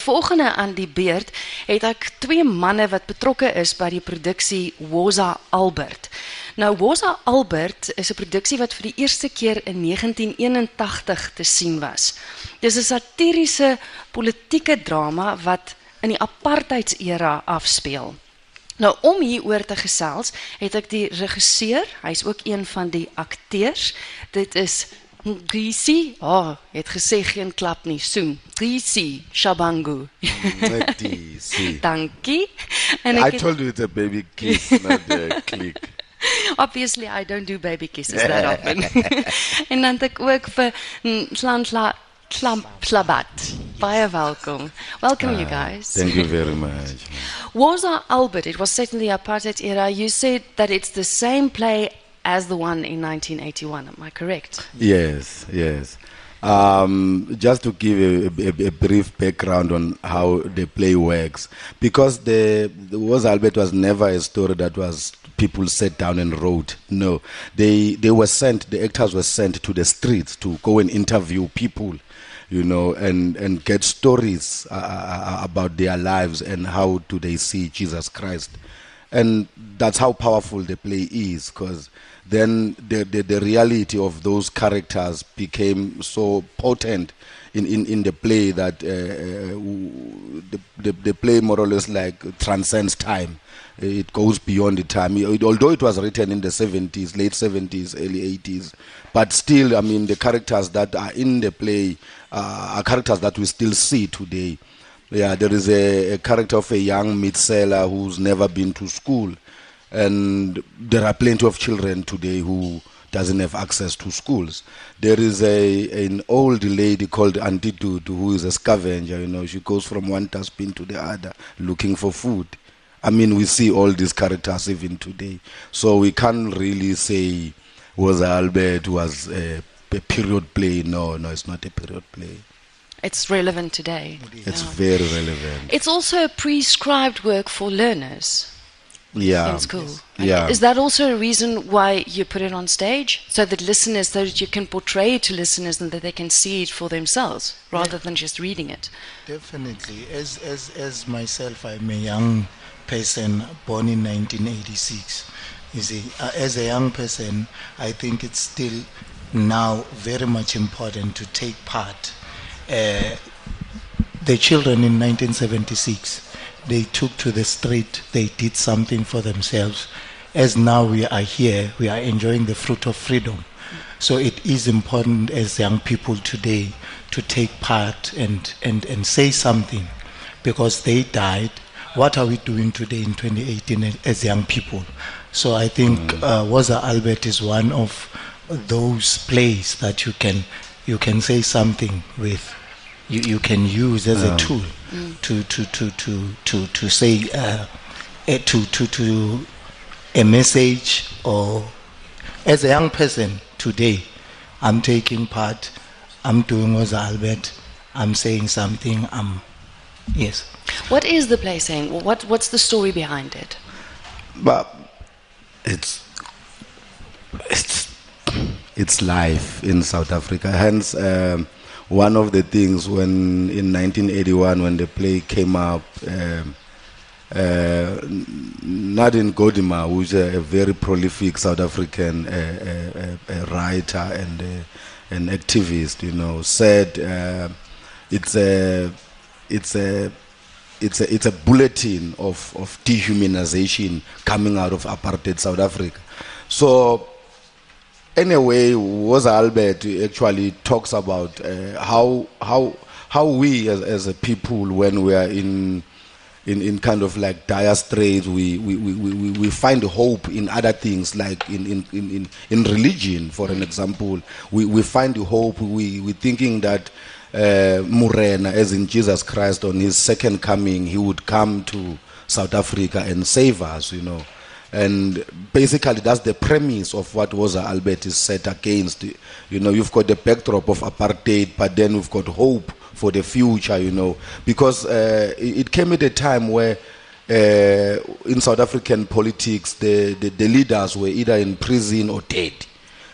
Volgende aan die beurt het ek twee manne wat betrokke is by die produksie Woza Albert. Nou Woza Albert is 'n produksie wat vir die eerste keer in 1981 te sien was. Dis 'n satiriese politieke drama wat in die apartheidsera afspeel. Nou om hieroor te gesels, het ek die regisseur, hy's ook een van die akteurs. Dit is Grisi, oh, het gesê geen klap nie, soen. Grisi Shabangu. Grisi. Dankie. En I told you it's a baby kiss, not a click. Obviously I don't do baby kisses that often. en dan ek ook vir Slansla Klamp Slabat. Baie welkom. Welcome you Ah, guys. Thank you very much. Woza Albert, it was the apartheid era. You said that it's the same play as the one in 1981. Am I correct? Yes, yes. Um, just to give a, a, a brief background on how the play works, because the, the Woza Albert was never a story that was people sat down and wrote. No, they they were sent. The actors were sent to the streets to go and interview people, you know, and and get stories uh, uh, about their lives and how do they see Jesus Christ and that's how powerful the play is because then the, the, the reality of those characters became so potent in, in, in the play that uh, uh, the, the, the play more or less like transcends time. It goes beyond the time. It- although it was written in the 70s late 70s early 80s but still i mean the characters that are in the play uh, are characters that we still see today yeah, there is a, a character of a young mid seller who's never been to school, and there are plenty of children today who doesn't have access to schools. There is a an old lady called Auntie Dudu who is a scavenger. You know, she goes from one dustbin to the other looking for food. I mean, we see all these characters even today, so we can't really say Woza Albert was a, a period play. No, no, it's not a period play. It's relevant today. It's Yeah. very relevant. It's also a prescribed work for learners Yeah. in school. And Yeah. Is that also a reason why you put it on stage? So that listeners, so that you can portray it to listeners and that they can see it for themselves rather than just reading it. Definitely. As, as, as myself, I'm a young person born in 1986. You see, uh, as a young person, I think it's still now very much important to take part. Uh, the children in 1976, they took to the street, they did something for themselves. As now we are here, we are enjoying the fruit of freedom. So it is important as young people today to take part and, and, and say something because they died. What are we doing today in 2018 as young people? So I think uh, Woza Albert is one of those plays that you can you can say something with, you, you can use as a tool to to to to to to say uh, eh, to to to a message or as a young person today, I'm taking part. I'm doing Woza Albert. I'm saying something. I'm yes. What is the play saying? What, what's the story behind it? but it's it's it's life in South Africa. Hence, um, one of the things when in 1981 when the play came up, um, uh, Nadine Gordimer, who's a, a very prolific South African uh, uh, uh, writer and an activist, you know, said uh, it's a it's a it's a it's a bulletin of of dehumanization coming out of apartheid South Africa. So anyway, Woza Albert actually talks about uh, how how how we as, as a people when we are in in, in kind of like dire straits we, we, we, we, find hope in other things like in, in, in, in, religion for an example. We, we find hope. We, we thinking that uh, Morena as in Jesus Christ on his second coming he would come to South Africa and save us you know and basically that's the premise of what Woza Albert is set against. You know you've got the backdrop of apartheid but then we've got hope for the future you know. Because uh, it came at a time where uh, in South African politics the, the, the leaders were either in prison or dead.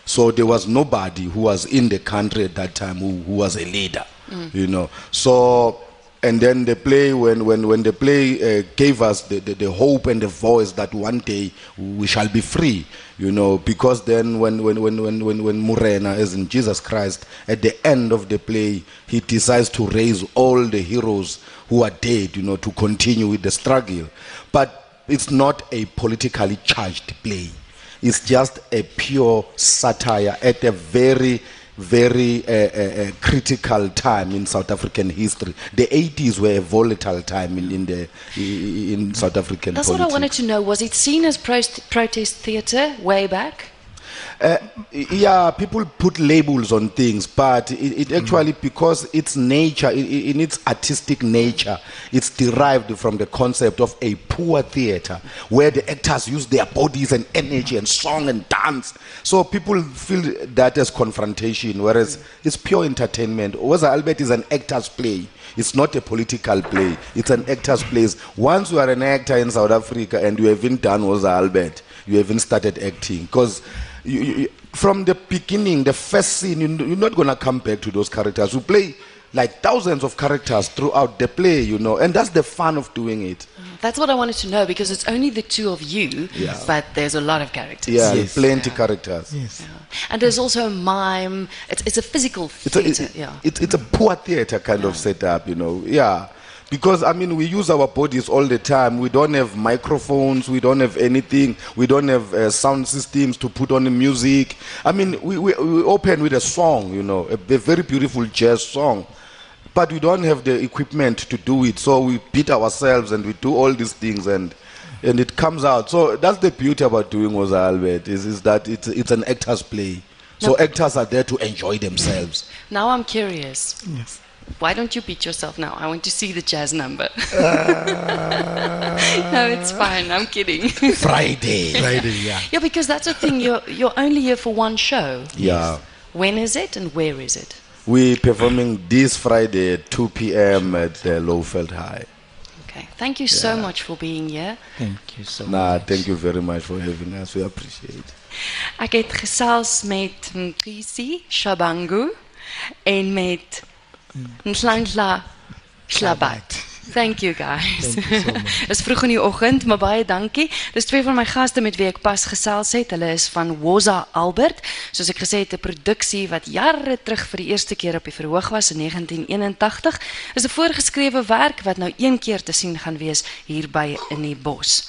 So there was nobody who was in the country at that time who, who was a leader you know. So and then the play when when when the play uh, gave us the, the, the hope and the voice that one day we shall be free you know because then when when when when when, when Morena as in Jesus Christ at the end of the play he decides to raise all the heroes who are dead you know to continue with the struggle. But it's not a politically charged play. It's just a pure satire at a very very uh, uh, uh, critical time in South African history. The 80s were a volatile time in, in the in South African That's politics. what I wanted to know. Was it seen as prost- protest theatre way back? Uh, yeah, people put labels on things, but it, it actually, because its nature, in, its artistic nature, it's derived from the concept of a poor theater where the actors use their bodies and energy and song and dance. So people feel that as confrontation, whereas it's pure entertainment. Woza Albert is an actor's play. It's not a political play. It's an actor's play. Once you are an actor in South Africa and you haven't done Woza Albert, you haven't started acting. Because you, you, from the beginning, the first scene, you, you're not going to come back to those characters. You play like thousands of characters throughout the play, you know, and that's the fun of doing it. Mm-hmm. That's what I wanted to know because it's only the two of you, Yeah. but there's a lot of characters. Yeah, Yes. plenty characters. Yes. And there's also a mime. It's, it's a physical It's a, theatre. it- yeah. it's, it's a poor theater kind of setup, you know. Yeah. Because, I mean, we use our bodies all the time. We don't have microphones. We don't have anything. We don't have uh, sound systems to put on the music. I mean, we, we, we open with a song, you know, a, a very beautiful jazz song. But we don't have the equipment to do it. So we beat ourselves and we do all these things and and it comes out. So that's the beauty about doing Woza Albert is, is that it's, it's an actor's play. So No. actors are there to enjoy themselves. Now I'm curious. Yes. Why don't you beat yourself now? I want to see the jazz number. Uh, no, it's fine. I'm kidding. Friday. Friday, yeah. yeah, because that's the thing. You're you're only here for one show. Yeah. When is it and where is it? We're performing this Friday at 2 p.m. at the Lowveld High. Okay. Thank you so much for being here. Thank you so much. Nah, thank you very much for having us. We appreciate it. Ek het gesels met Mkisi Shabangu en met Nhlanhla Slabat. Thank you guys. You so. Dis vroeg in die oggend, maar baie dankie. Dis twee van my gaste met wie ek pas gesels het. Hulle is van Woza Albert. Soos ek gesê het, 'n produksie wat jare terug vir die eerste keer op die verhoog was in 1981. Is 'n voorgeskrewe werk wat nou een keer te sien gaan wees hier by in die bos.